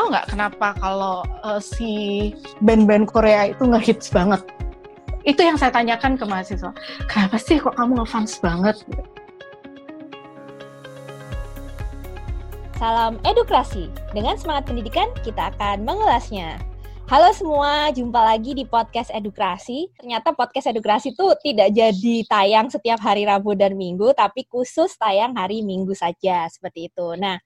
tahu nggak kenapa kalau uh, si band-band Korea itu ngehits banget? Itu yang saya tanyakan ke mahasiswa. Kenapa sih kok kamu ngefans banget? Salam edukasi. Dengan semangat pendidikan, kita akan mengulasnya. Halo semua, jumpa lagi di podcast edukasi. Ternyata podcast edukasi itu tidak jadi tayang setiap hari Rabu dan Minggu, tapi khusus tayang hari Minggu saja, seperti itu. Nah,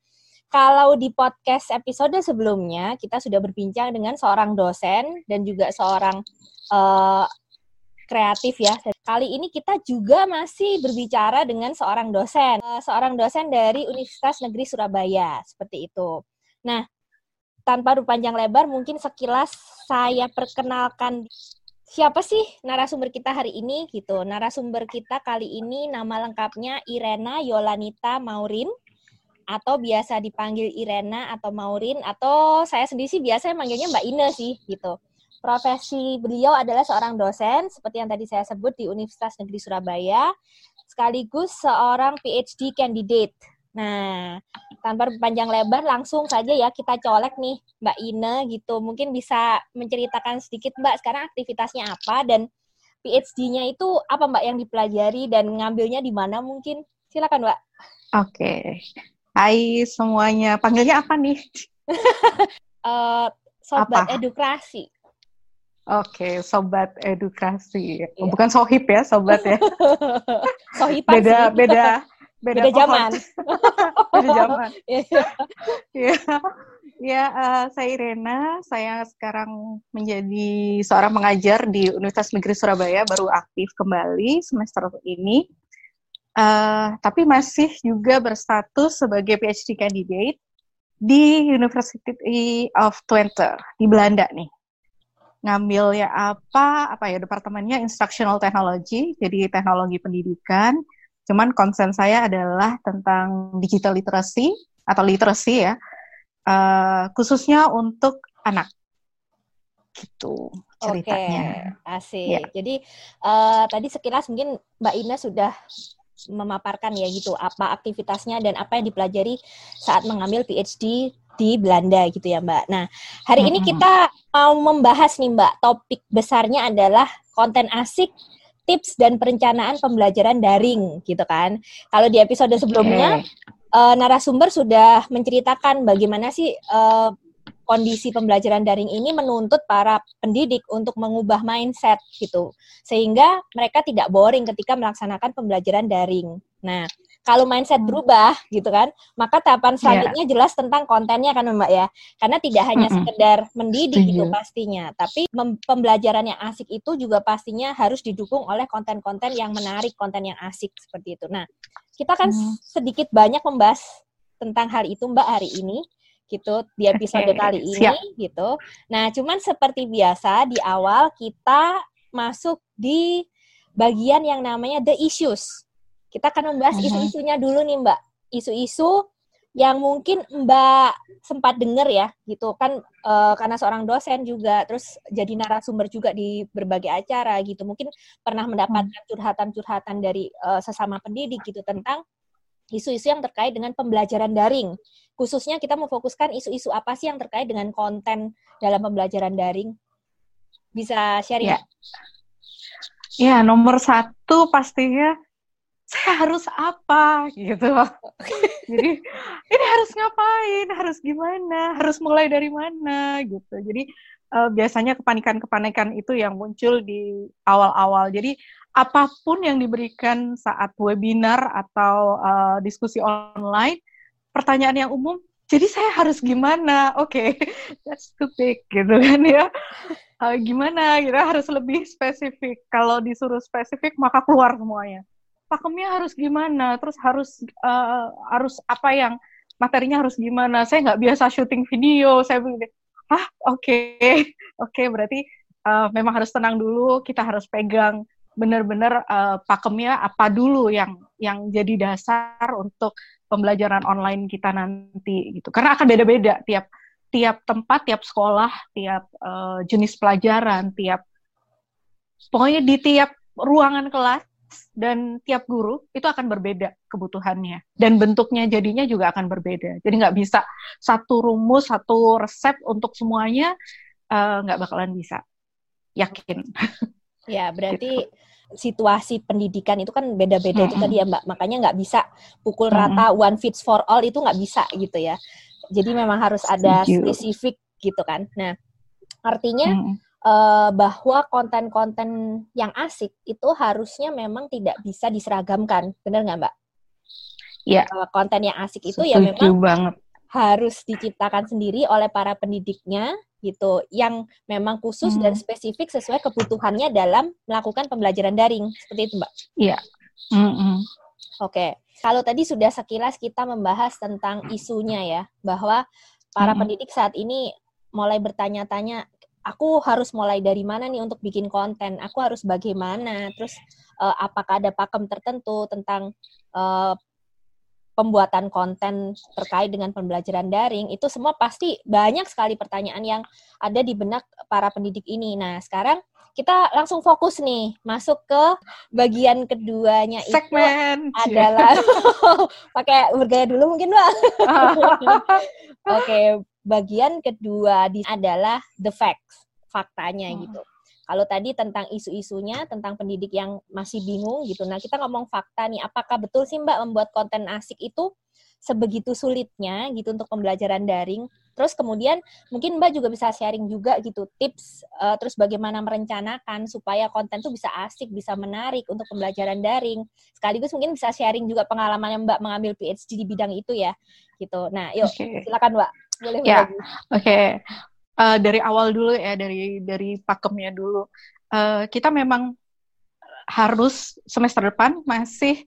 kalau di podcast episode sebelumnya, kita sudah berbincang dengan seorang dosen dan juga seorang uh, kreatif ya. Kali ini kita juga masih berbicara dengan seorang dosen, eh, seorang dosen dari Universitas Negeri Surabaya, seperti itu. Nah, tanpa berpanjang lebar, mungkin sekilas saya perkenalkan siapa sih narasumber kita hari ini gitu. Narasumber kita kali ini nama lengkapnya Irena Yolanita Maurin atau biasa dipanggil Irena atau Maurin atau saya sendiri sih biasa manggilnya Mbak Ine sih gitu. Profesi beliau adalah seorang dosen, seperti yang tadi saya sebut di Universitas Negeri Surabaya, sekaligus seorang PhD candidate. Nah, tanpa panjang lebar, langsung saja ya kita colek nih Mbak Ine gitu. Mungkin bisa menceritakan sedikit Mbak sekarang aktivitasnya apa dan PhD-nya itu apa Mbak yang dipelajari dan ngambilnya di mana mungkin? Silakan Mbak. Oke. Okay. Hai semuanya, panggilnya apa nih? uh, sobat apa? edukasi. Oke, sobat edukasi. Oh, bukan sohib ya, sobat ya. sohib beda, sih. beda, beda, beda zaman. beda zaman. ya, ya uh, saya Irena. Saya sekarang menjadi seorang pengajar di Universitas Negeri Surabaya, baru aktif kembali semester ini. Uh, tapi masih juga berstatus sebagai PhD candidate di University of Twente di Belanda nih. Ngambil ya apa apa ya departemennya instructional technology jadi teknologi pendidikan. Cuman konsen saya adalah tentang digital literacy atau literacy ya uh, khususnya untuk anak. Gitu ceritanya. Oke, asik. Ya. jadi uh, tadi sekilas mungkin Mbak Ina sudah memaparkan ya gitu apa aktivitasnya dan apa yang dipelajari saat mengambil PhD di Belanda gitu ya Mbak. Nah, hari ini kita mau membahas nih Mbak, topik besarnya adalah konten asik, tips dan perencanaan pembelajaran daring gitu kan. Kalau di episode sebelumnya okay. uh, eh, narasumber sudah menceritakan bagaimana sih uh, kondisi pembelajaran daring ini menuntut para pendidik untuk mengubah mindset gitu. Sehingga mereka tidak boring ketika melaksanakan pembelajaran daring. Nah, kalau mindset hmm. berubah gitu kan, maka tahapan iya. selanjutnya yeah. jelas tentang kontennya kan Mbak ya. Karena tidak hanya mm -hmm. sekedar mendidik Setuju. itu pastinya, tapi pembelajaran yang asik itu juga pastinya harus didukung oleh konten-konten yang menarik, konten yang asik seperti itu. Nah, kita kan mm. sedikit banyak membahas tentang hal itu Mbak hari ini gitu di episode okay. kali ini Siap. gitu. Nah, cuman seperti biasa di awal kita masuk di bagian yang namanya the issues kita akan membahas uh-huh. isu-isunya dulu nih Mbak. Isu-isu yang mungkin Mbak sempat dengar ya, gitu kan uh, karena seorang dosen juga, terus jadi narasumber juga di berbagai acara gitu. Mungkin pernah mendapatkan hmm. curhatan-curhatan dari uh, sesama pendidik gitu tentang isu-isu yang terkait dengan pembelajaran daring. Khususnya kita memfokuskan isu-isu apa sih yang terkait dengan konten dalam pembelajaran daring. Bisa sharing? Ya, ya nomor satu pastinya saya harus apa? gitu jadi ini harus ngapain? Harus gimana? Harus mulai dari mana? gitu. Jadi uh, biasanya kepanikan-kepanikan itu yang muncul di awal-awal. Jadi apa pun yang diberikan saat webinar atau uh, diskusi online pertanyaan yang umum jadi saya harus gimana? Oke okay, that's too big gitu kan ya. Uh, gimana? Kita harus lebih spesifik. Kalau disuruh spesifik maka keluar semuanya. Pakemnya harus gimana? Terus harus uh, harus apa yang materinya harus gimana? Saya nggak biasa syuting video saya bilang ah oke okay. oke okay, berarti uh, memang harus tenang dulu kita harus pegang benar-benar uh, pakemnya apa dulu yang yang jadi dasar untuk pembelajaran online kita nanti gitu karena akan beda-beda tiap tiap tempat tiap sekolah tiap uh, jenis pelajaran tiap pokoknya di tiap ruangan kelas dan tiap guru itu akan berbeda kebutuhannya dan bentuknya jadinya juga akan berbeda. Jadi nggak bisa satu rumus, satu resep untuk semuanya eh, nggak uh, bakalan bisa. Yakin. Ya berarti gitu. situasi pendidikan itu kan beda-beda mm -hmm. itu tadi ya Mbak. Makanya nggak bisa pukul mm -hmm. rata one fits for all itu nggak bisa gitu ya. Jadi memang harus ada spesifik gitu kan. Nah artinya mm -hmm uh, bahwa konten-konten yang asik itu harusnya memang tidak bisa diseragamkan, benar nggak Mbak? Iya. Uh, konten yang asik itu ya Setuju ya memang banget. harus diciptakan sendiri oleh para pendidiknya gitu, yang memang khusus hmm. dan spesifik sesuai kebutuhannya dalam melakukan pembelajaran daring, seperti itu Mbak? Iya. Mm -hmm. Oke, kalau tadi sudah sekilas kita membahas tentang isunya ya, bahwa para -hmm. pendidik saat ini mulai bertanya-tanya aku harus mulai dari mana nih untuk bikin konten? Aku harus bagaimana? Terus uh, apakah ada pakem tertentu tentang uh, pembuatan konten terkait dengan pembelajaran daring? Itu semua pasti banyak sekali pertanyaan yang ada di benak para pendidik ini. Nah, sekarang kita langsung fokus nih masuk ke bagian keduanya itu segmen adalah pakai bergaya dulu mungkin mbak oke okay, bagian kedua di adalah the facts, faktanya hmm. gitu. Kalau tadi tentang isu-isunya, tentang pendidik yang masih bingung gitu. Nah, kita ngomong fakta nih, apakah betul sih Mbak membuat konten asik itu sebegitu sulitnya gitu untuk pembelajaran daring? Terus kemudian mungkin Mbak juga bisa sharing juga gitu tips uh, terus bagaimana merencanakan supaya konten itu bisa asik, bisa menarik untuk pembelajaran daring. Sekaligus mungkin bisa sharing juga pengalaman yang Mbak mengambil PhD di bidang itu ya. Gitu. Nah, yuk okay. silakan Mbak. Boleh ya, oke. Okay. Uh, dari awal dulu ya, dari dari pakemnya dulu. Uh, kita memang harus semester depan masih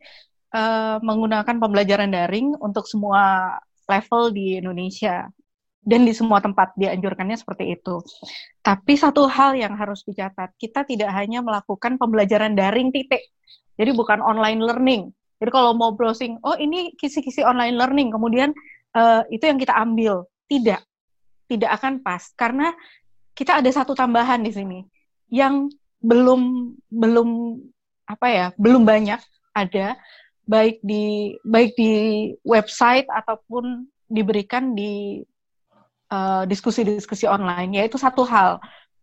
uh, menggunakan pembelajaran daring untuk semua level di Indonesia dan di semua tempat dianjurkannya seperti itu. Tapi satu hal yang harus dicatat, kita tidak hanya melakukan pembelajaran daring titik. Jadi bukan online learning. Jadi kalau mau browsing, oh ini kisi-kisi online learning, kemudian uh, itu yang kita ambil. Tidak, tidak akan pas. Karena kita ada satu tambahan di sini yang belum belum apa ya belum banyak ada baik di baik di website ataupun diberikan di eh, diskusi-diskusi uh, online yaitu satu hal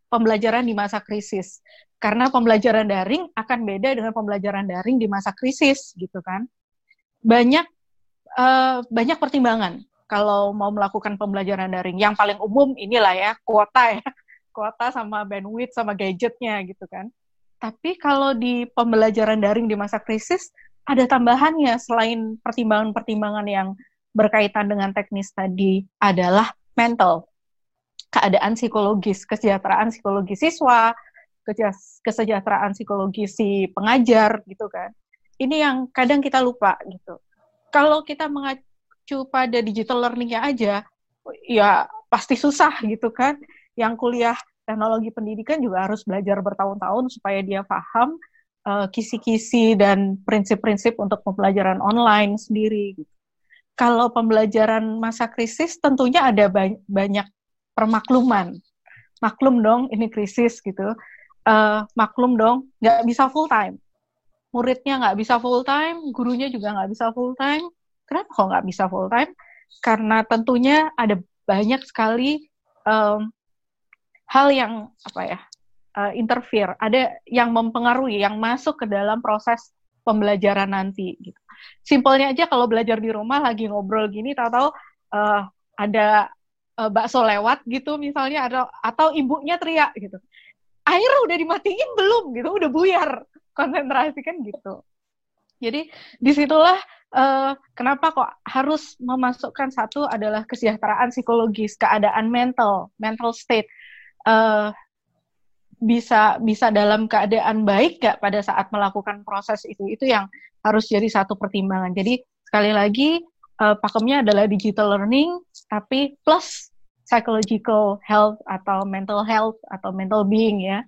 pembelajaran di masa krisis. Karena pembelajaran daring akan beda dengan pembelajaran daring di masa krisis gitu kan. Banyak uh, banyak pertimbangan kalau mau melakukan pembelajaran daring. Yang paling umum inilah ya, kuota ya. Kuota sama bandwidth sama gadgetnya gitu kan. Tapi kalau di pembelajaran daring di masa krisis, ada tambahannya selain pertimbangan-pertimbangan yang berkaitan dengan teknis tadi adalah mental. Keadaan psikologis, kesejahteraan psikologis siswa, kesejahteraan psikologis si pengajar gitu kan. Ini yang kadang kita lupa gitu. Kalau kita mengacu pada digital learningnya aja, ya pasti susah gitu kan. Yang kuliah teknologi pendidikan juga harus belajar bertahun-tahun supaya dia paham uh, kisi-kisi dan prinsip-prinsip untuk pembelajaran online sendiri. Gitu. Kalau pembelajaran masa krisis tentunya ada ba banyak permakluman. Maklum dong ini krisis gitu. Uh, maklum dong nggak bisa full time. Muridnya nggak bisa full time, gurunya juga nggak bisa full time Kenapa kok nggak bisa full time? Karena tentunya ada banyak sekali um, hal yang apa ya uh, interfere, ada yang mempengaruhi, yang masuk ke dalam proses pembelajaran nanti. Gitu. Simpelnya aja kalau belajar di rumah lagi ngobrol gini, tahu-tahu uh, ada uh, bakso lewat gitu misalnya, atau atau ibunya teriak gitu, air udah dimatiin belum gitu, udah buyar konsentrasi kan gitu. Jadi di situlah uh, kenapa kok harus memasukkan satu adalah kesejahteraan psikologis, keadaan mental, mental state. Uh, bisa bisa dalam keadaan baik gak pada saat melakukan proses itu? Itu yang harus jadi satu pertimbangan. Jadi sekali lagi uh, pakemnya adalah digital learning tapi plus psychological health atau mental health atau mental being ya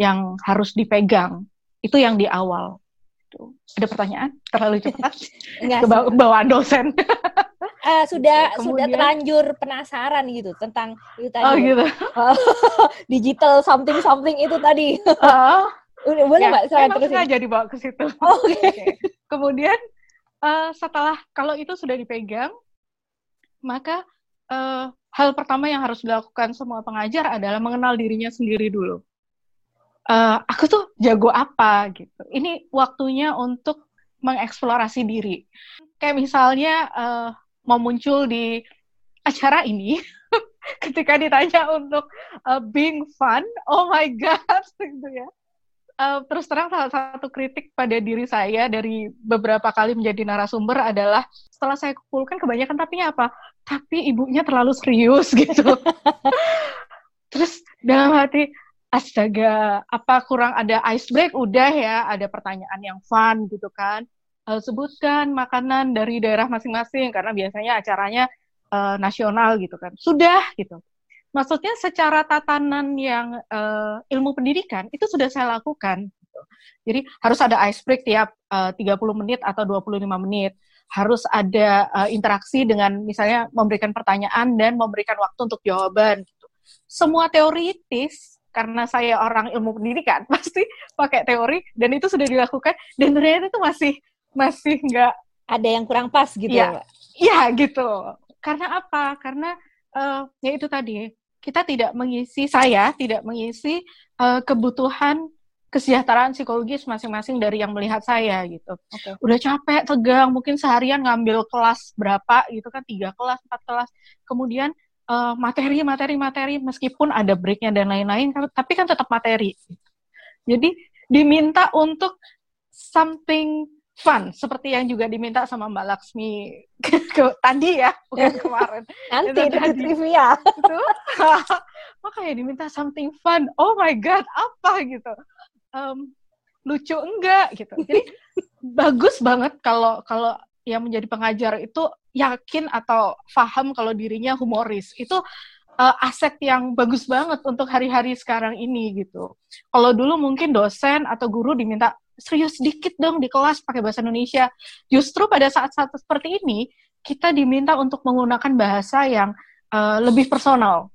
yang harus dipegang. Itu yang di awal gitu. Ada pertanyaan? Terlalu cepat? Enggak, bawaan dosen. uh, sudah ya, sudah terlanjur penasaran gitu tentang itu tadi. Oh gitu. digital something something itu tadi. uh, boleh ya, mbak, saya terus sengaja dibawa ke situ. Oh, Oke. Okay. okay. Kemudian uh, setelah kalau itu sudah dipegang, maka uh, hal pertama yang harus dilakukan semua pengajar adalah mengenal dirinya sendiri dulu. Uh, aku tuh jago apa gitu. Ini waktunya untuk mengeksplorasi diri. Kayak misalnya uh, mau muncul di acara ini, ketika ditanya untuk uh, being fun, oh my god, gitu ya. Uh, terus terang salah satu kritik pada diri saya dari beberapa kali menjadi narasumber adalah setelah saya kumpulkan kebanyakan tapi apa? Tapi ibunya terlalu serius gitu. terus dalam hati astaga, apa kurang ada ice break? Udah ya, ada pertanyaan yang fun gitu kan. Uh, sebutkan makanan dari daerah masing-masing karena biasanya acaranya uh, nasional gitu kan. Sudah gitu maksudnya secara tatanan yang uh, ilmu pendidikan itu sudah saya lakukan. Gitu. Jadi harus ada ice break tiap uh, 30 menit atau 25 menit. Harus ada uh, interaksi dengan misalnya memberikan pertanyaan dan memberikan waktu untuk jawaban. Gitu. Semua teoritis karena saya orang ilmu pendidikan pasti pakai teori dan itu sudah dilakukan dan ternyata itu masih masih nggak ada yang kurang pas gitu ya, ya, Iya gitu. Karena apa? Karena uh, ya itu tadi kita tidak mengisi saya tidak mengisi uh, kebutuhan kesejahteraan psikologis masing-masing dari yang melihat saya gitu. Okay. Udah capek, tegang, mungkin seharian ngambil kelas berapa gitu kan, tiga kelas, empat kelas. Kemudian uh, materi, materi, materi, meskipun ada breaknya dan lain-lain, tapi kan tetap materi. Jadi diminta untuk something fun seperti yang juga diminta sama Mbak Laksmi ke, tadi ya bukan kemarin. Nanti itu trivia. Itu. Makanya diminta something fun. Oh my god apa gitu? Um, lucu enggak gitu. Jadi bagus banget kalau kalau yang menjadi pengajar itu yakin atau paham kalau dirinya humoris itu uh, aset yang bagus banget untuk hari-hari sekarang ini gitu. Kalau dulu mungkin dosen atau guru diminta serius sedikit dong di kelas pakai bahasa Indonesia. Justru pada saat-saat seperti ini, kita diminta untuk menggunakan bahasa yang uh, lebih personal.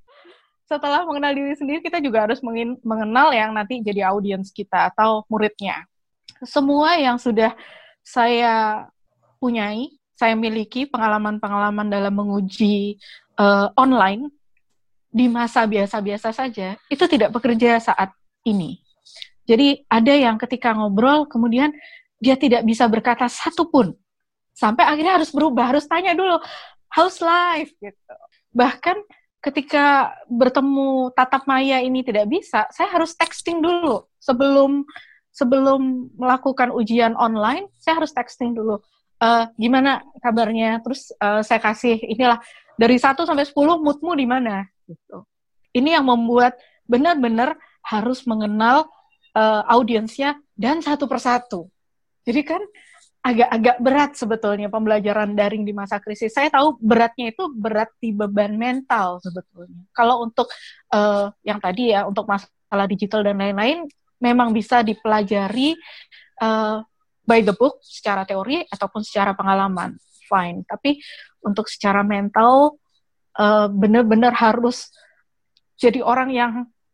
Setelah mengenal diri sendiri, kita juga harus mengenal yang nanti jadi audiens kita atau muridnya. Semua yang sudah saya punyai, saya miliki pengalaman-pengalaman dalam menguji uh, online di masa biasa-biasa saja, itu tidak bekerja saat ini. Jadi ada yang ketika ngobrol kemudian dia tidak bisa berkata satu pun. Sampai akhirnya harus berubah, harus tanya dulu, how's life gitu. Bahkan ketika bertemu tatap maya ini tidak bisa, saya harus texting dulu sebelum sebelum melakukan ujian online, saya harus texting dulu. Uh, gimana kabarnya? Terus uh, saya kasih inilah dari 1 sampai 10 moodmu di mana gitu. Ini yang membuat benar-benar harus mengenal uh, audiensnya dan satu persatu. Jadi kan agak-agak berat sebetulnya pembelajaran daring di masa krisis. Saya tahu beratnya itu berat di beban mental sebetulnya. Kalau untuk uh, yang tadi ya untuk masalah digital dan lain-lain memang bisa dipelajari uh, by the book secara teori ataupun secara pengalaman. Fine. Tapi untuk secara mental uh, benar-benar harus jadi orang yang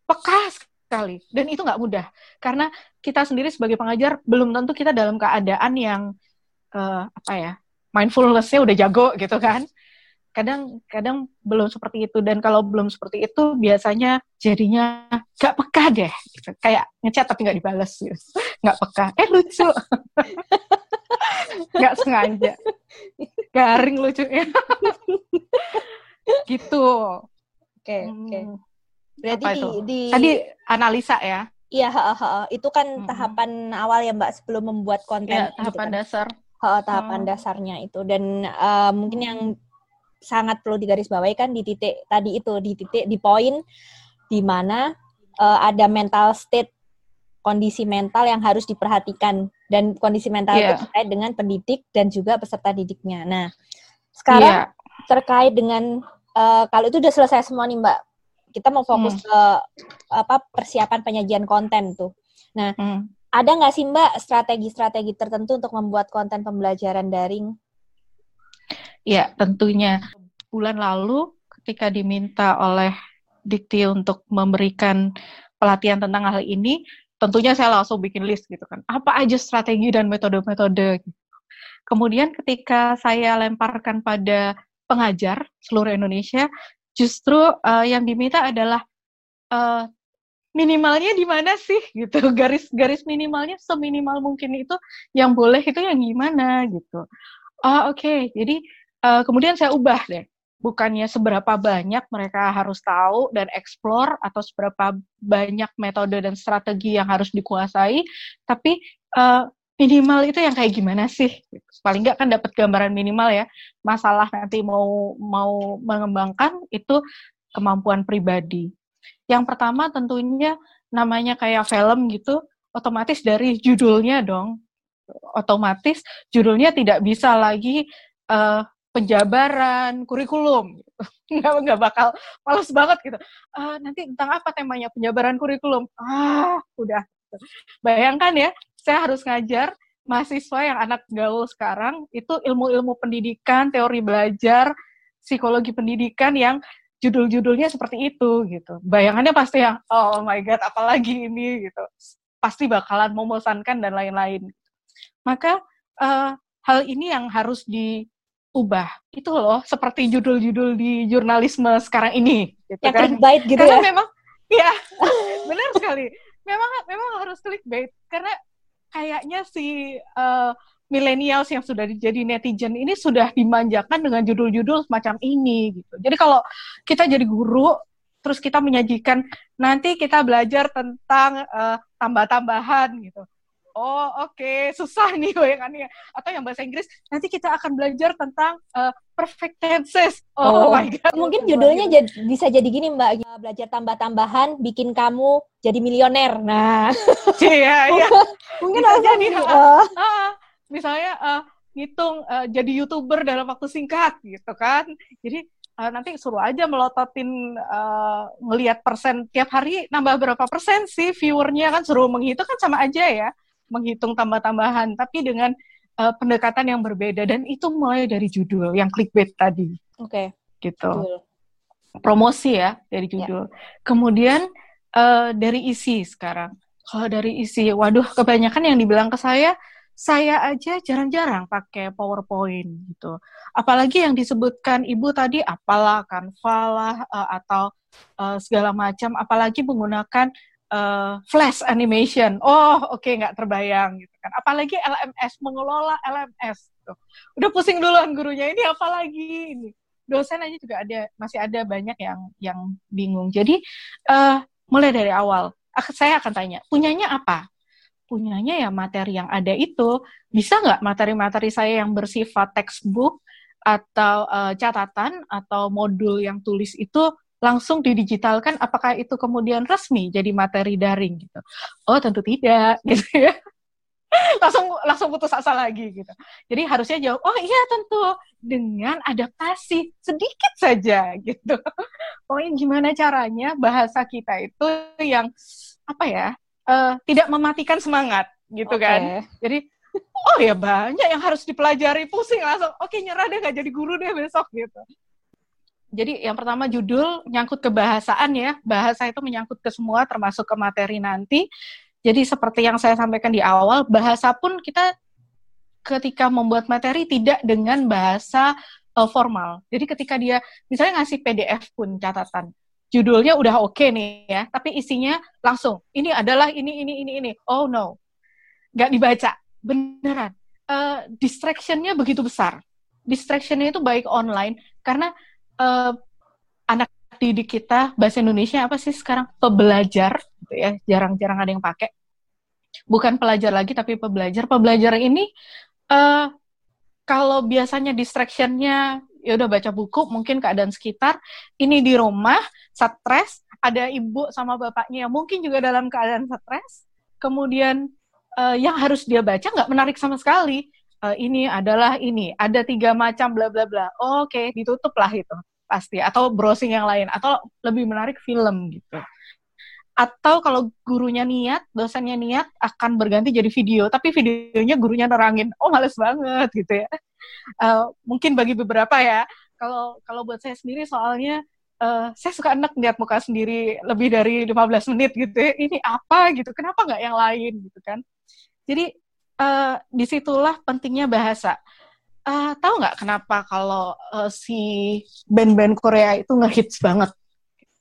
peka sekali dan itu nggak mudah karena kita sendiri sebagai pengajar belum tentu kita dalam keadaan yang uh, apa ya mindfulnessnya udah jago gitu kan kadang kadang belum seperti itu dan kalau belum seperti itu biasanya jadinya nggak peka deh gitu. kayak ngechat tapi nggak dibalas gitu nggak peka eh lucu nggak sengaja garing lucunya gitu oke okay, oke okay. Hmm. Berarti di, di tadi analisa ya. Iya, itu kan hmm. tahapan awal ya Mbak sebelum membuat konten. Ya, tahapan gitu kan. dasar. Ha, tahapan hmm. dasarnya itu dan uh, mungkin yang sangat perlu digarisbawahi kan di titik tadi itu di titik di poin di mana uh, ada mental state kondisi mental yang harus diperhatikan dan kondisi mental yeah. itu terkait dengan pendidik dan juga peserta didiknya. Nah, sekarang yeah. terkait dengan uh, kalau itu sudah selesai semua nih Mbak kita mau fokus hmm. ke apa persiapan penyajian konten tuh. Nah, hmm. ada nggak sih Mbak strategi-strategi tertentu untuk membuat konten pembelajaran daring? Ya, tentunya. Bulan lalu ketika diminta oleh Dikti untuk memberikan pelatihan tentang hal ini, tentunya saya langsung bikin list gitu kan. Apa aja strategi dan metode-metode gitu. Kemudian ketika saya lemparkan pada pengajar seluruh Indonesia, justru uh, yang diminta adalah uh, minimalnya di mana sih gitu garis garis minimalnya seminimal mungkin itu yang boleh itu yang gimana gitu ah oke okay. jadi uh, kemudian saya ubah deh bukannya seberapa banyak mereka harus tahu dan explore atau seberapa banyak metode dan strategi yang harus dikuasai, tapi uh, minimal itu yang kayak gimana sih? Paling nggak kan dapat gambaran minimal ya. Masalah nanti mau mau mengembangkan itu kemampuan pribadi. Yang pertama tentunya namanya kayak film gitu, otomatis dari judulnya dong. Otomatis judulnya tidak bisa lagi uh, penjabaran kurikulum gitu. nggak nggak bakal males banget gitu. Uh, nanti tentang apa temanya penjabaran kurikulum? Ah udah bayangkan ya saya harus ngajar mahasiswa yang anak gaul sekarang itu ilmu-ilmu pendidikan teori belajar psikologi pendidikan yang judul-judulnya seperti itu gitu. Bayangannya pasti yang oh my god apalagi ini? gitu. Pasti bakalan memosankan dan lain-lain. Maka uh, hal ini yang harus di ubah. Itu loh seperti judul-judul di jurnalisme sekarang ini. Gitu yang kan clickbait gitu karena ya? memang ya benar sekali. Memang memang harus clickbait. Karena kayaknya si uh, millennials yang sudah jadi netizen ini sudah dimanjakan dengan judul-judul semacam ini gitu. Jadi kalau kita jadi guru terus kita menyajikan nanti kita belajar tentang uh, tambah-tambahan gitu oh oke. Okay. susah nih bayangannya. Atau yang bahasa Inggris nanti kita akan belajar tentang uh, perfect tenses. Oh, oh. my god. Mungkin judulnya jad, bisa jadi gini mbak. Belajar tambah-tambahan bikin kamu jadi milioner. Nah. Iya iya. Mungkin bisa jadi uh. Uh, misalnya uh, ngitung uh, jadi youtuber dalam waktu singkat gitu kan. Jadi uh, nanti suruh aja melototin uh, ngelihat persen tiap hari nambah berapa persen sih viewernya? Kan suruh menghitung kan sama aja ya menghitung tambah-tambahan, tapi dengan uh, pendekatan yang berbeda dan itu mulai dari judul yang clickbait tadi. Oke. Okay. Gitu. Judul. Promosi ya dari ya. judul. Yeah. Kemudian uh, dari isi sekarang. Kalau dari isi, waduh kebanyakan yang dibilang ke saya, saya aja jarang-jarang pakai PowerPoint gitu. Apalagi yang disebutkan Ibu tadi apalah Canva lah uh, atau uh, segala macam, apalagi menggunakan uh, flash animation. Oh, oke okay, nggak terbayang gitu kan. Apalagi LMS mengelola LMS. Gitu. Udah pusing duluan gurunya ini apalagi ini. Dosen aja juga ada masih ada banyak yang yang bingung. Jadi uh, mulai dari awal saya akan tanya, punyanya apa? Punyanya ya materi yang ada itu. Bisa nggak materi-materi saya yang bersifat textbook atau uh, catatan atau modul yang tulis itu langsung didigitalkan apakah itu kemudian resmi jadi materi daring gitu. Oh tentu tidak gitu ya. Langsung langsung putus asa lagi gitu. Jadi harusnya jawab oh iya tentu. Dengan adaptasi sedikit saja gitu. Pokoknya gimana caranya bahasa kita itu yang apa ya uh, tidak mematikan semangat gitu okay. kan. Jadi oh ya banyak yang harus dipelajari pusing langsung. Oke okay, nyerah deh gak jadi guru deh besok gitu jadi yang pertama judul nyangkut ke bahasaan ya. Bahasa itu menyangkut ke semua termasuk ke materi nanti. Jadi seperti yang saya sampaikan di awal, bahasa pun kita ketika membuat materi tidak dengan bahasa uh, formal. Jadi ketika dia misalnya ngasih PDF pun catatan, judulnya udah oke okay nih ya, tapi isinya langsung ini adalah ini ini ini ini. Oh no, nggak dibaca beneran. Uh, distractionnya begitu besar. Distractionnya itu baik online karena uh, anak didik kita bahasa Indonesia apa sih sekarang? Pebelajar gitu ya. Jarang-jarang ada yang pakai. Bukan pelajar lagi tapi pebelajar. Pebelajar ini uh, kalau biasanya distractionnya ya udah baca buku mungkin keadaan sekitar ini di rumah stres ada ibu sama bapaknya yang mungkin juga dalam keadaan stres kemudian uh, yang harus dia baca nggak menarik sama sekali uh, ini adalah ini ada tiga macam bla bla bla. Oh, oke okay, ditutup lah itu pasti. Atau browsing yang lain atau lebih menarik film gitu. Atau kalau gurunya niat dosennya niat akan berganti jadi video. Tapi videonya gurunya nerangin oh males banget gitu ya. Uh, mungkin bagi beberapa ya. Kalau kalau buat saya sendiri soalnya uh, saya suka enak lihat muka sendiri lebih dari 15 menit gitu ya. Ini apa? gitu? Kenapa nggak yang lain? gitu kan? Jadi uh, di situlah pentingnya bahasa. Uh, tahu nggak kenapa kalau uh, si band-band Korea itu ngehits banget?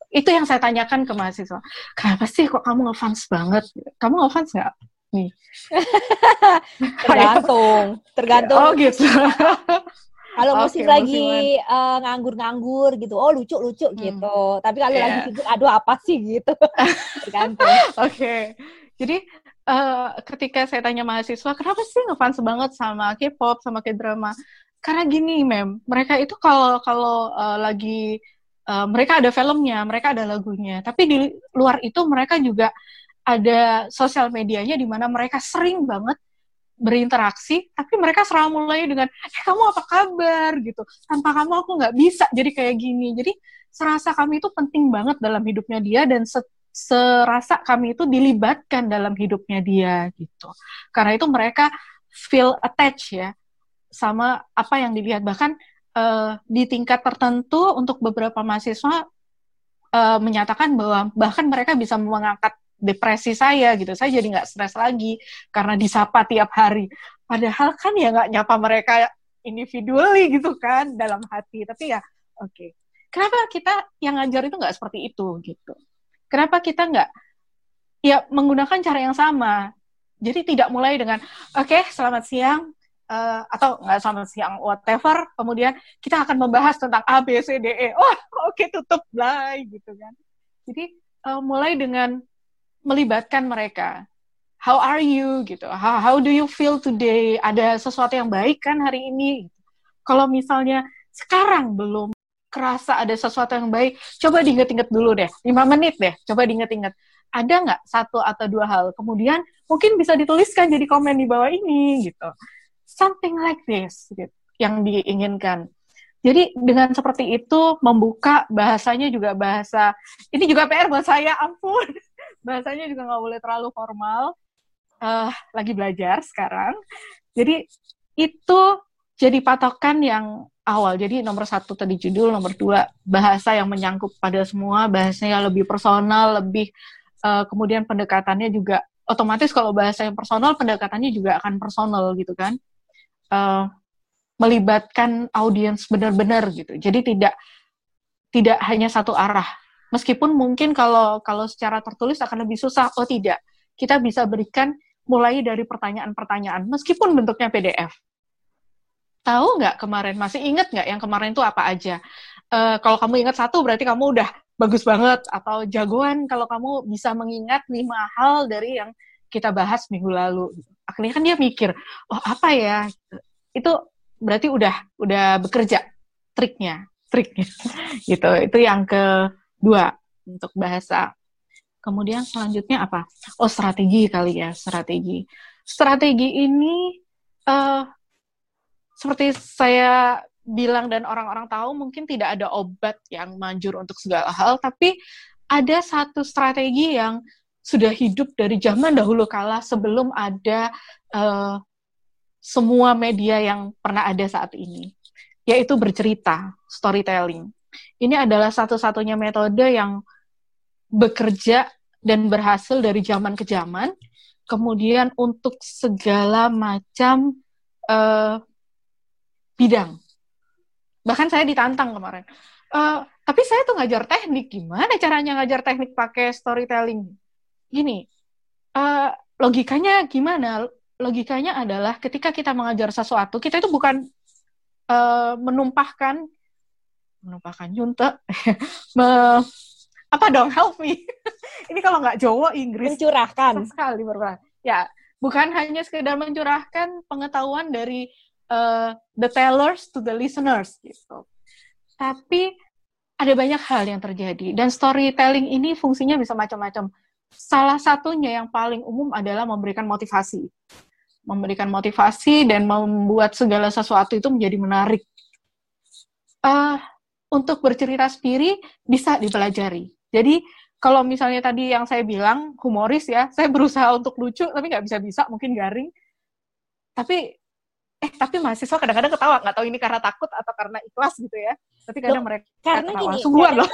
Itu yang saya tanyakan ke mahasiswa. Kenapa sih kok kamu ngefans banget? Kamu ngefans nggak? Nih. tergantung, tergantung. Oh gitu. Kalau okay, musik lagi uh, nganggur-nganggur gitu, oh lucu-lucu hmm. gitu. Tapi kalau yeah. lagi sibuk, aduh apa sih gitu. Tergantung. Oke. Okay. Jadi uh, ketika saya tanya mahasiswa, kenapa sih ngefans banget sama K-pop, sama K-drama? Karena gini, mem, mereka itu kalau kalau uh, lagi uh, mereka ada filmnya, mereka ada lagunya. Tapi di luar itu mereka juga ada sosial medianya di mana mereka sering banget berinteraksi, tapi mereka selalu mulai dengan, eh kamu apa kabar gitu. Tanpa kamu aku nggak bisa jadi kayak gini. Jadi serasa kami itu penting banget dalam hidupnya dia dan serasa kami itu dilibatkan dalam hidupnya dia gitu. Karena itu mereka feel attached ya sama apa yang dilihat. Bahkan uh, di tingkat tertentu untuk beberapa mahasiswa uh, menyatakan bahwa bahkan mereka bisa mengangkat depresi saya gitu saya jadi nggak stres lagi karena disapa tiap hari padahal kan ya nggak nyapa mereka individually gitu kan dalam hati tapi ya oke okay. kenapa kita yang ngajar itu nggak seperti itu gitu kenapa kita nggak ya menggunakan cara yang sama jadi tidak mulai dengan oke okay, selamat siang uh, atau nggak selamat siang whatever kemudian kita akan membahas tentang A B C D E oh oke okay, tutup lah gitu kan jadi uh, mulai dengan melibatkan mereka. How are you gitu? How, how do you feel today? Ada sesuatu yang baik kan hari ini? Kalau misalnya sekarang belum kerasa ada sesuatu yang baik, coba diinget-inget dulu deh, lima menit deh, coba diinget-inget. Ada nggak satu atau dua hal? Kemudian mungkin bisa dituliskan jadi komen di bawah ini gitu. Something like this gitu, yang diinginkan. Jadi dengan seperti itu membuka bahasanya juga bahasa ini juga PR buat saya ampun bahasanya juga nggak boleh terlalu formal. Uh, lagi belajar sekarang. Jadi itu jadi patokan yang awal. Jadi nomor satu tadi judul, nomor dua bahasa yang menyangkut pada semua, bahasanya lebih personal, lebih uh, kemudian pendekatannya juga otomatis kalau bahasa yang personal, pendekatannya juga akan personal gitu kan. Uh, melibatkan audiens benar-benar gitu. Jadi tidak tidak hanya satu arah. Meskipun mungkin kalau kalau secara tertulis akan lebih susah. Oh tidak, kita bisa berikan mulai dari pertanyaan-pertanyaan, meskipun bentuknya PDF. Tahu nggak kemarin? Masih ingat nggak yang kemarin itu apa aja? Uh, kalau kamu ingat satu, berarti kamu udah bagus banget. Atau jagoan kalau kamu bisa mengingat lima hal dari yang kita bahas minggu lalu. Akhirnya kan dia mikir, oh apa ya? Itu berarti udah udah bekerja triknya, triknya. gitu. Itu yang ke Dua, untuk bahasa. Kemudian selanjutnya apa? Oh, strategi kali ya, strategi. Strategi ini uh, seperti saya bilang dan orang-orang tahu mungkin tidak ada obat yang manjur untuk segala hal, tapi ada satu strategi yang sudah hidup dari zaman dahulu kala sebelum ada uh, semua media yang pernah ada saat ini, yaitu bercerita, storytelling. Ini adalah satu-satunya metode yang bekerja dan berhasil dari zaman ke zaman. Kemudian untuk segala macam uh, bidang. Bahkan saya ditantang kemarin. Uh, tapi saya tuh ngajar teknik. Gimana caranya ngajar teknik pakai storytelling? Gini, uh, logikanya gimana? Logikanya adalah ketika kita mengajar sesuatu, kita itu bukan uh, menumpahkan menumpahkan junta Me, apa dong help me ini kalau nggak Jawa Inggris mencurahkan sekali berapa ya bukan hanya sekedar mencurahkan pengetahuan dari uh, the tellers to the listeners gitu tapi ada banyak hal yang terjadi dan storytelling ini fungsinya bisa macam-macam salah satunya yang paling umum adalah memberikan motivasi memberikan motivasi dan membuat segala sesuatu itu menjadi menarik uh, untuk bercerita sendiri bisa dipelajari. Jadi kalau misalnya tadi yang saya bilang humoris ya, saya berusaha untuk lucu tapi nggak bisa-bisa, mungkin garing. Tapi eh tapi mahasiswa kadang-kadang ketawa nggak tahu ini karena takut atau karena ikhlas gitu ya. Tapi kadang loh, mereka karena ketawa. gini sungguhan loh.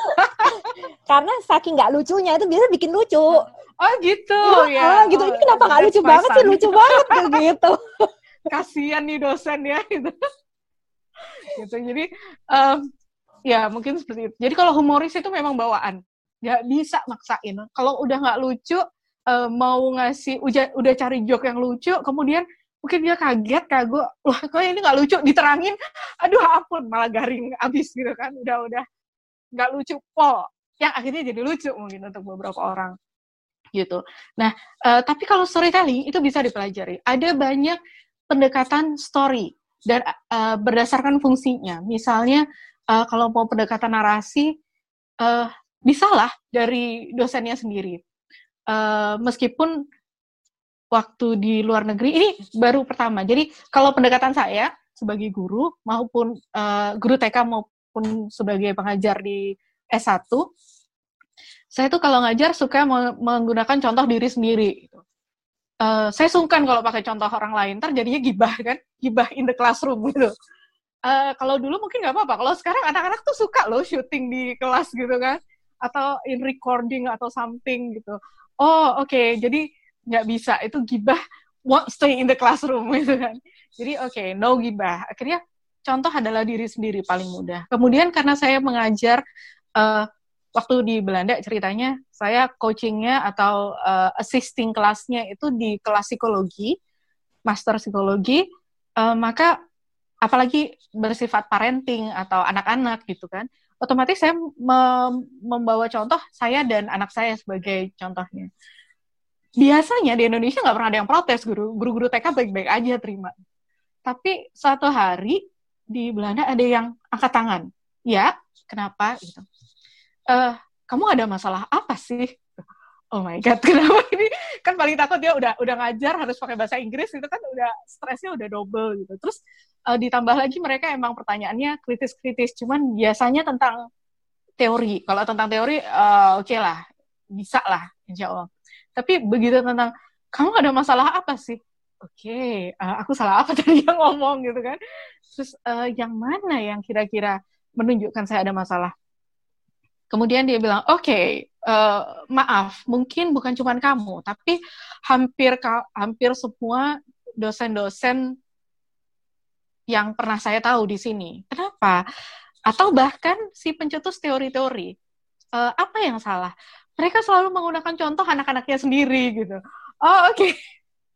karena saking nggak lucunya itu biasa bikin lucu. Oh gitu? Ya, ya. gitu. Ini kenapa nggak lucu banget sih? lucu banget gitu. Kasihan nih dosen ya gitu. Gitu jadi um, ya mungkin seperti itu. Jadi kalau humoris itu memang bawaan. Nggak bisa maksain. Kalau udah nggak lucu uh, mau ngasih udah udah cari joke yang lucu kemudian mungkin dia kaget kagok wah kok ini nggak lucu? Diterangin aduh ampun malah garing abis gitu kan. Udah udah. Nggak lucu pol yang akhirnya jadi lucu mungkin untuk beberapa orang gitu. Nah uh, tapi kalau storytelling itu bisa dipelajari. Ada banyak pendekatan story dan uh, berdasarkan fungsinya. Misalnya uh, kalau mau pendekatan narasi, uh, bisalah dari dosennya sendiri. Uh, meskipun waktu di luar negeri ini baru pertama. Jadi kalau pendekatan saya sebagai guru maupun uh, guru TK maupun sebagai pengajar di S1, saya tuh kalau ngajar suka menggunakan contoh diri sendiri. Uh, saya sungkan kalau pakai contoh orang lain, ntar jadinya gibah kan, gibah in the classroom gitu. Uh, kalau dulu mungkin nggak apa-apa, kalau sekarang anak-anak tuh suka loh syuting di kelas gitu kan, atau in recording atau something gitu. Oh oke, okay. jadi nggak bisa, itu gibah won't stay in the classroom gitu kan. Jadi oke, okay, no gibah. Akhirnya contoh adalah diri sendiri paling mudah. Kemudian karena saya mengajar uh, waktu di Belanda ceritanya saya coachingnya atau uh, assisting kelasnya itu di kelas psikologi, master psikologi, uh, maka apalagi bersifat parenting atau anak-anak gitu kan, otomatis saya mem membawa contoh saya dan anak saya sebagai contohnya. Biasanya di Indonesia nggak pernah ada yang protes guru guru-guru TK baik-baik aja terima. Tapi suatu hari di Belanda ada yang angkat tangan. Ya, kenapa gitu uh, kamu ada masalah apa sih? Oh my god, kenapa ini? Kan paling takut dia udah udah ngajar harus pakai bahasa Inggris itu kan udah stresnya udah double gitu. Terus uh, ditambah lagi mereka emang pertanyaannya kritis-kritis, cuman biasanya tentang teori. Kalau tentang teori uh, oke okay lah, bisa lah, insya Allah. Tapi begitu tentang kamu ada masalah apa sih? Oke, okay, uh, aku salah apa tadi yang ngomong gitu kan? Terus uh, yang mana yang kira-kira menunjukkan saya ada masalah? Kemudian dia bilang, oke, okay, uh, eh, maaf, mungkin bukan cuma kamu, tapi hampir hampir semua dosen-dosen yang pernah saya tahu di sini. Kenapa? Atau bahkan si pencetus teori-teori, uh, apa yang salah? Mereka selalu menggunakan contoh anak-anaknya sendiri gitu. Oh oke, okay.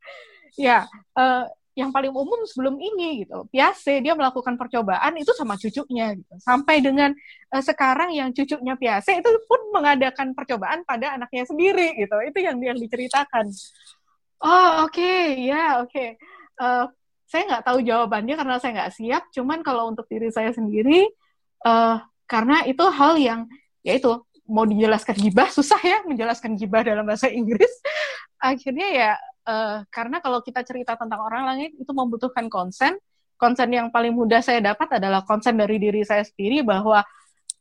ya uh, yang paling umum sebelum ini gitu. Piase dia melakukan percobaan itu sama cucunya gitu. Sampai dengan uh, sekarang yang cucunya Piase itu pun mengadakan percobaan pada anaknya sendiri gitu. Itu yang yang diceritakan. Oh, oke, okay, ya, yeah, oke. Okay. Uh, eh, saya nggak tahu jawabannya karena saya nggak siap. Cuman kalau untuk diri saya sendiri, uh, karena itu hal yang yaitu mau dijelaskan gibah susah ya menjelaskan gibah dalam bahasa Inggris. Akhirnya ya uh, karena kalau kita cerita tentang orang lain itu membutuhkan konsen. Konsen yang paling mudah saya dapat adalah konsen dari diri saya sendiri bahwa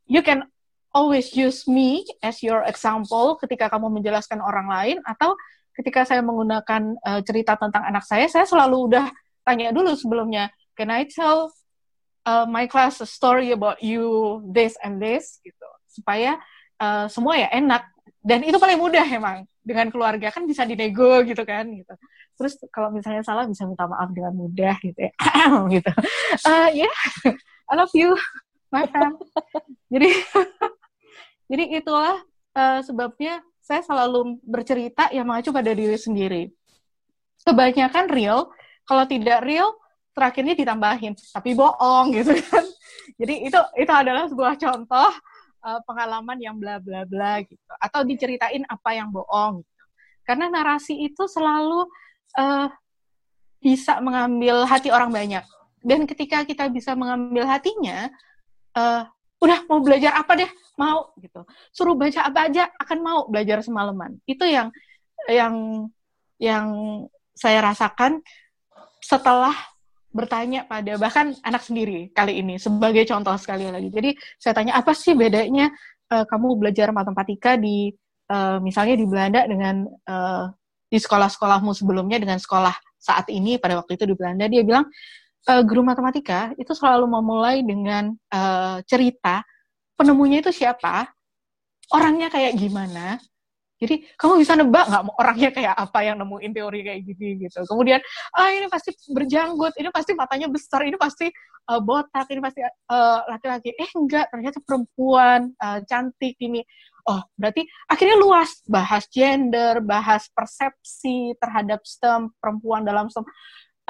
you can always use me as your example ketika kamu menjelaskan orang lain atau ketika saya menggunakan uh, cerita tentang anak saya, saya selalu udah tanya dulu sebelumnya, can I tell uh, my class a story about you this and this gitu supaya uh, semua ya enak. Dan itu paling mudah emang. Dengan keluarga kan bisa dinego gitu kan gitu. Terus kalau misalnya salah bisa minta maaf dengan mudah gitu ya. Gitu. Uh, ya yeah, I love you my friend. Jadi jadi itulah uh, sebabnya saya selalu bercerita yang mengacu pada diri sendiri. Kebanyakan real kalau tidak real terakhirnya ditambahin. Tapi bohong gitu kan. Jadi itu itu adalah sebuah contoh uh, pengalaman yang bla bla bla gitu. Atau diceritain apa yang bohong gitu. karena narasi itu selalu uh, bisa mengambil hati orang banyak. Dan ketika kita bisa mengambil hatinya uh, udah mau belajar apa deh? Mau gitu. Suruh baca apa aja akan mau belajar semalaman. Itu yang yang yang saya rasakan setelah bertanya pada bahkan anak sendiri kali ini sebagai contoh sekali lagi. Jadi saya tanya apa sih bedanya uh, kamu belajar matematika di uh, misalnya di Belanda dengan uh, di sekolah-sekolahmu sebelumnya dengan sekolah saat ini pada waktu itu di Belanda dia bilang uh, guru matematika itu selalu memulai dengan uh, cerita penemunya itu siapa, orangnya kayak gimana. Jadi kamu bisa nebak nggak orangnya kayak apa yang nemuin teori kayak gini gitu. Kemudian ah ini pasti berjanggut, ini pasti matanya besar, ini pasti uh, botak, ini pasti laki-laki. Uh, eh enggak, ternyata perempuan uh, cantik ini. Oh berarti akhirnya luas bahas gender, bahas persepsi terhadap STEM perempuan dalam STEM.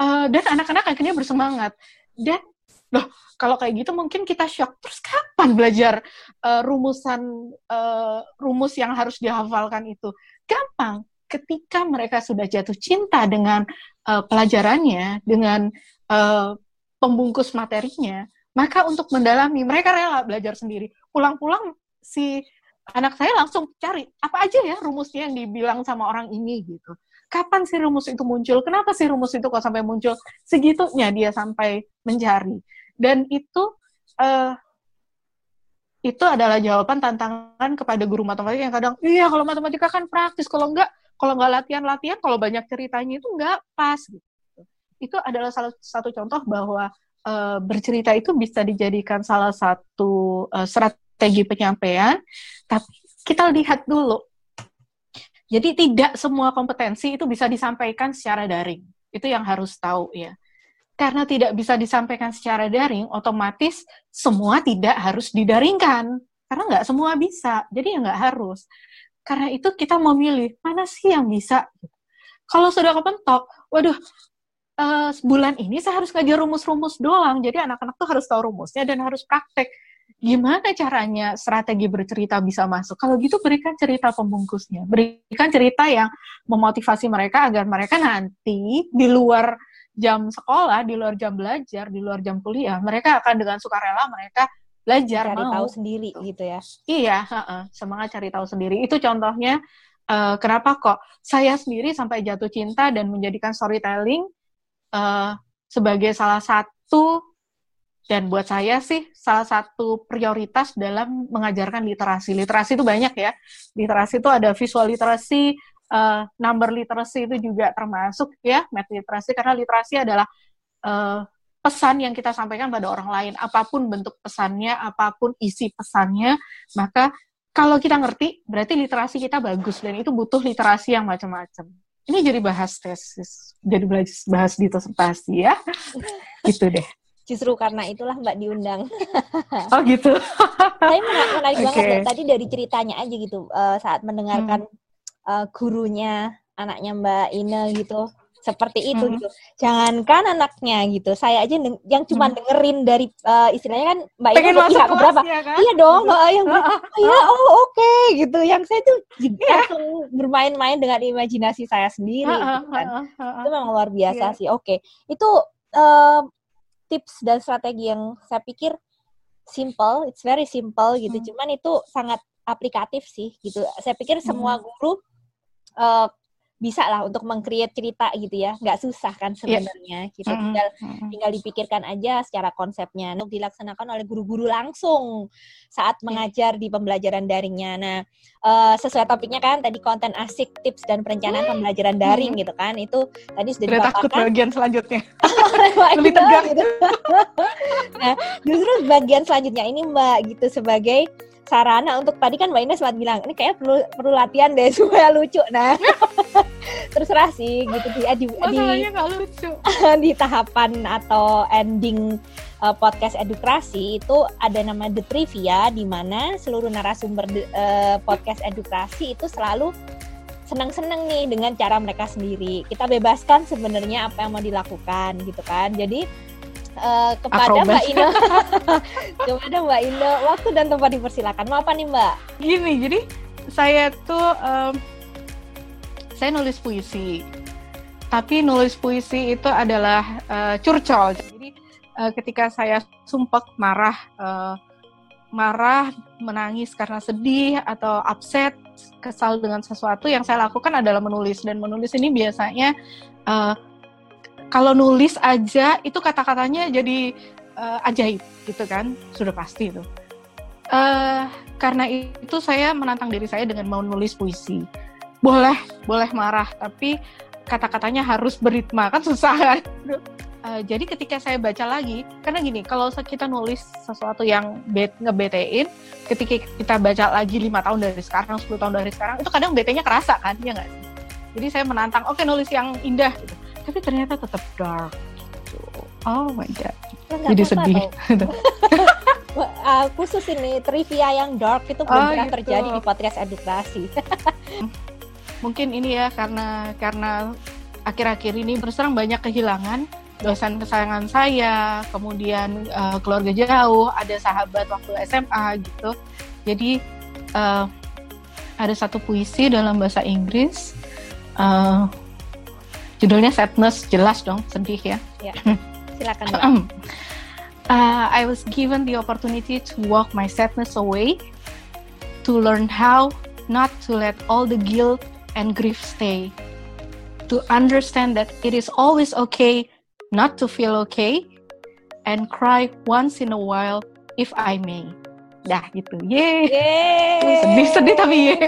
Uh, dan anak-anak akhirnya bersemangat. Dan loh kalau kayak gitu mungkin kita shock. Terus kapan belajar uh, rumusan uh, rumus yang harus dihafalkan itu? Gampang. Ketika mereka sudah jatuh cinta dengan uh, pelajarannya dengan uh, pembungkus materinya maka untuk mendalami mereka rela belajar sendiri. Pulang-pulang si anak saya langsung cari apa aja ya rumusnya yang dibilang sama orang ini? Gitu. Kapan sih rumus itu muncul? Kenapa sih rumus itu kok sampai muncul? Segitunya dia sampai mencari dan itu uh, itu adalah jawaban tantangan kepada guru matematika yang kadang iya kalau matematika kan praktis kalau enggak kalau enggak latihan-latihan kalau banyak ceritanya itu enggak pas. Gitu itu adalah salah satu contoh bahwa uh, bercerita itu bisa dijadikan salah satu uh, strategi penyampaian. Tapi kita lihat dulu. Jadi tidak semua kompetensi itu bisa disampaikan secara daring. Itu yang harus tahu ya karena tidak bisa disampaikan secara daring, otomatis semua tidak harus didaringkan. Karena nggak semua bisa, jadi ya nggak harus. Karena itu kita mau milih, mana sih yang bisa? Kalau sudah kepentok, waduh, uh, bulan ini saya harus ngajar rumus-rumus doang, jadi anak-anak tuh harus tahu rumusnya dan harus praktek. Gimana caranya strategi bercerita bisa masuk? Kalau gitu berikan cerita pembungkusnya, berikan cerita yang memotivasi mereka agar mereka nanti di luar jam sekolah, di luar jam belajar, di luar jam kuliah, mereka akan dengan sukarela mereka belajar cari mau. tahu sendiri gitu ya. Iya, uh -uh, semangat cari tahu sendiri. Itu contohnya uh, kenapa kok saya sendiri sampai jatuh cinta dan menjadikan storytelling uh, sebagai salah satu dan buat saya sih salah satu prioritas dalam mengajarkan literasi. Literasi itu banyak ya. Literasi itu ada visual literasi, uh, number literasi itu juga termasuk ya math literasi karena literasi adalah uh, pesan yang kita sampaikan pada orang lain apa pun bentuk pesannya apa pun isi pesannya maka kalau kita ngerti berarti literasi kita bagus dan itu butuh literasi yang macam-macam ini jadi bahas tesis jadi bahas disertasi ya gitu deh justru karena itulah Mbak diundang. oh gitu. Saya menarik, menarik okay. banget tadi dari ceritanya aja gitu uh, saat mendengarkan hmm uh, gurunya anaknya Mbak Ine gitu seperti itu hmm. gitu. Jangankan anaknya gitu, saya aja yang cuma hmm. dengerin dari uh, istilahnya kan Mbak udah pihak berapa? Kan? Iya dong, uh, yang oh, ya oh oke okay, gitu. Yang saya tuh yeah. langsung bermain-main dengan imajinasi saya sendiri gitu kan. Itu memang luar biasa yeah. sih. Oke, okay. itu uh, tips dan strategi yang saya pikir simple, it's very simple gitu. Hmm. Cuman itu sangat aplikatif sih gitu. Saya pikir semua hmm. guru uh, bisa lah untuk mengcreate cerita gitu ya. Nggak susah kan iya. sebenarnya yeah. gitu tinggal tinggal dipikirkan aja secara konsepnya. Untuk dilaksanakan oleh guru-guru langsung saat yeah. mengajar di pembelajaran daringnya. Nah uh, sesuai topiknya kan tadi konten asik tips dan perencanaan pembelajaran daring gitu kan. Itu tadi sudah dipaparkan takut bagian selanjutnya. Lebih tegang. gitu nah justru bagian selanjutnya ini mbak gitu sebagai sarana untuk tadi kan Mbak Ina sempat bilang ini kayak perlu perlu latihan deh supaya lucu. Nah, terserah sih gitu di di, di, lucu. di tahapan atau ending uh, podcast edukasi itu ada nama The Trivia di mana seluruh narasumber de, uh, podcast edukasi itu selalu senang-senang nih dengan cara mereka sendiri. Kita bebaskan sebenarnya apa yang mau dilakukan gitu kan. Jadi uh, kepada Akrobas. Mbak Ina kepada Mbak Ina waktu dan tempat dipersilakan. Mau apa nih Mbak. Gini jadi saya tuh um, saya nulis puisi. Tapi nulis puisi itu adalah uh, curcol. Jadi uh, ketika saya sumpek marah uh, marah menangis karena sedih atau upset kesal dengan sesuatu yang saya lakukan adalah menulis. Dan menulis ini biasanya uh, kalau nulis aja itu kata-katanya jadi uh, ajaib gitu kan sudah pasti itu uh, karena itu saya menantang diri saya dengan mau nulis puisi boleh boleh marah tapi kata-katanya harus beritma kan susah kan uh, jadi ketika saya baca lagi, karena gini, kalau kita nulis sesuatu yang bet, ngebetein, ketika kita baca lagi lima tahun dari sekarang, 10 tahun dari sekarang, itu kadang betenya kerasa kan, ya nggak? Jadi saya menantang, oke okay, nulis yang indah, gitu. Tapi ternyata tetap dark. Gitu. Oh my god, jadi sedih. uh, khusus ini trivia yang dark itu belum oh, pernah gitu. terjadi di podcast edukasi. Mungkin ini ya karena karena akhir-akhir ini berserang banyak kehilangan dosen kesayangan saya, kemudian uh, keluarga jauh, ada sahabat waktu SMA gitu. Jadi uh, ada satu puisi dalam bahasa Inggris, uh, judulnya Sadness, jelas dong, sedih ya. ya silakan. uh, I was given the opportunity to walk my sadness away, to learn how not to let all the guilt and grief stay to understand that it is always okay not to feel okay and cry once in a while if I may. Dah gitu. Yeay. Sedih-sedih tapi ye.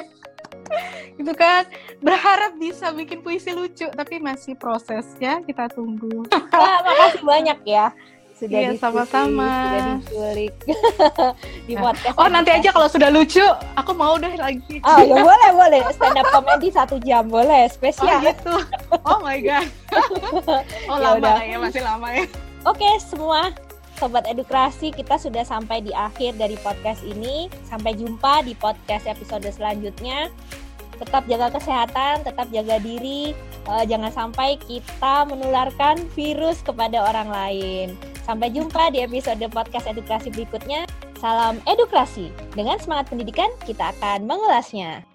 itu kan berharap bisa bikin puisi lucu tapi masih prosesnya kita tunggu. Wah, makasih banyak ya. Sudah iya, sama-sama. sudah diculik di nah. podcast oh nanti aja kalau sudah lucu aku mau deh lagi. Oh ya boleh boleh. Stand up comedy satu jam boleh. Spesial. Oh, gitu. Oh my god. Oh ya lama ya masih lama ya. Oke semua Sobat Edukasi, kita sudah sampai di akhir dari podcast ini. Sampai jumpa di podcast episode selanjutnya. Tetap jaga kesehatan, tetap jaga diri. Uh, jangan sampai kita menularkan virus kepada orang lain. Sampai jumpa di episode podcast edukasi berikutnya. Salam edukasi. Dengan semangat pendidikan, kita akan mengulasnya.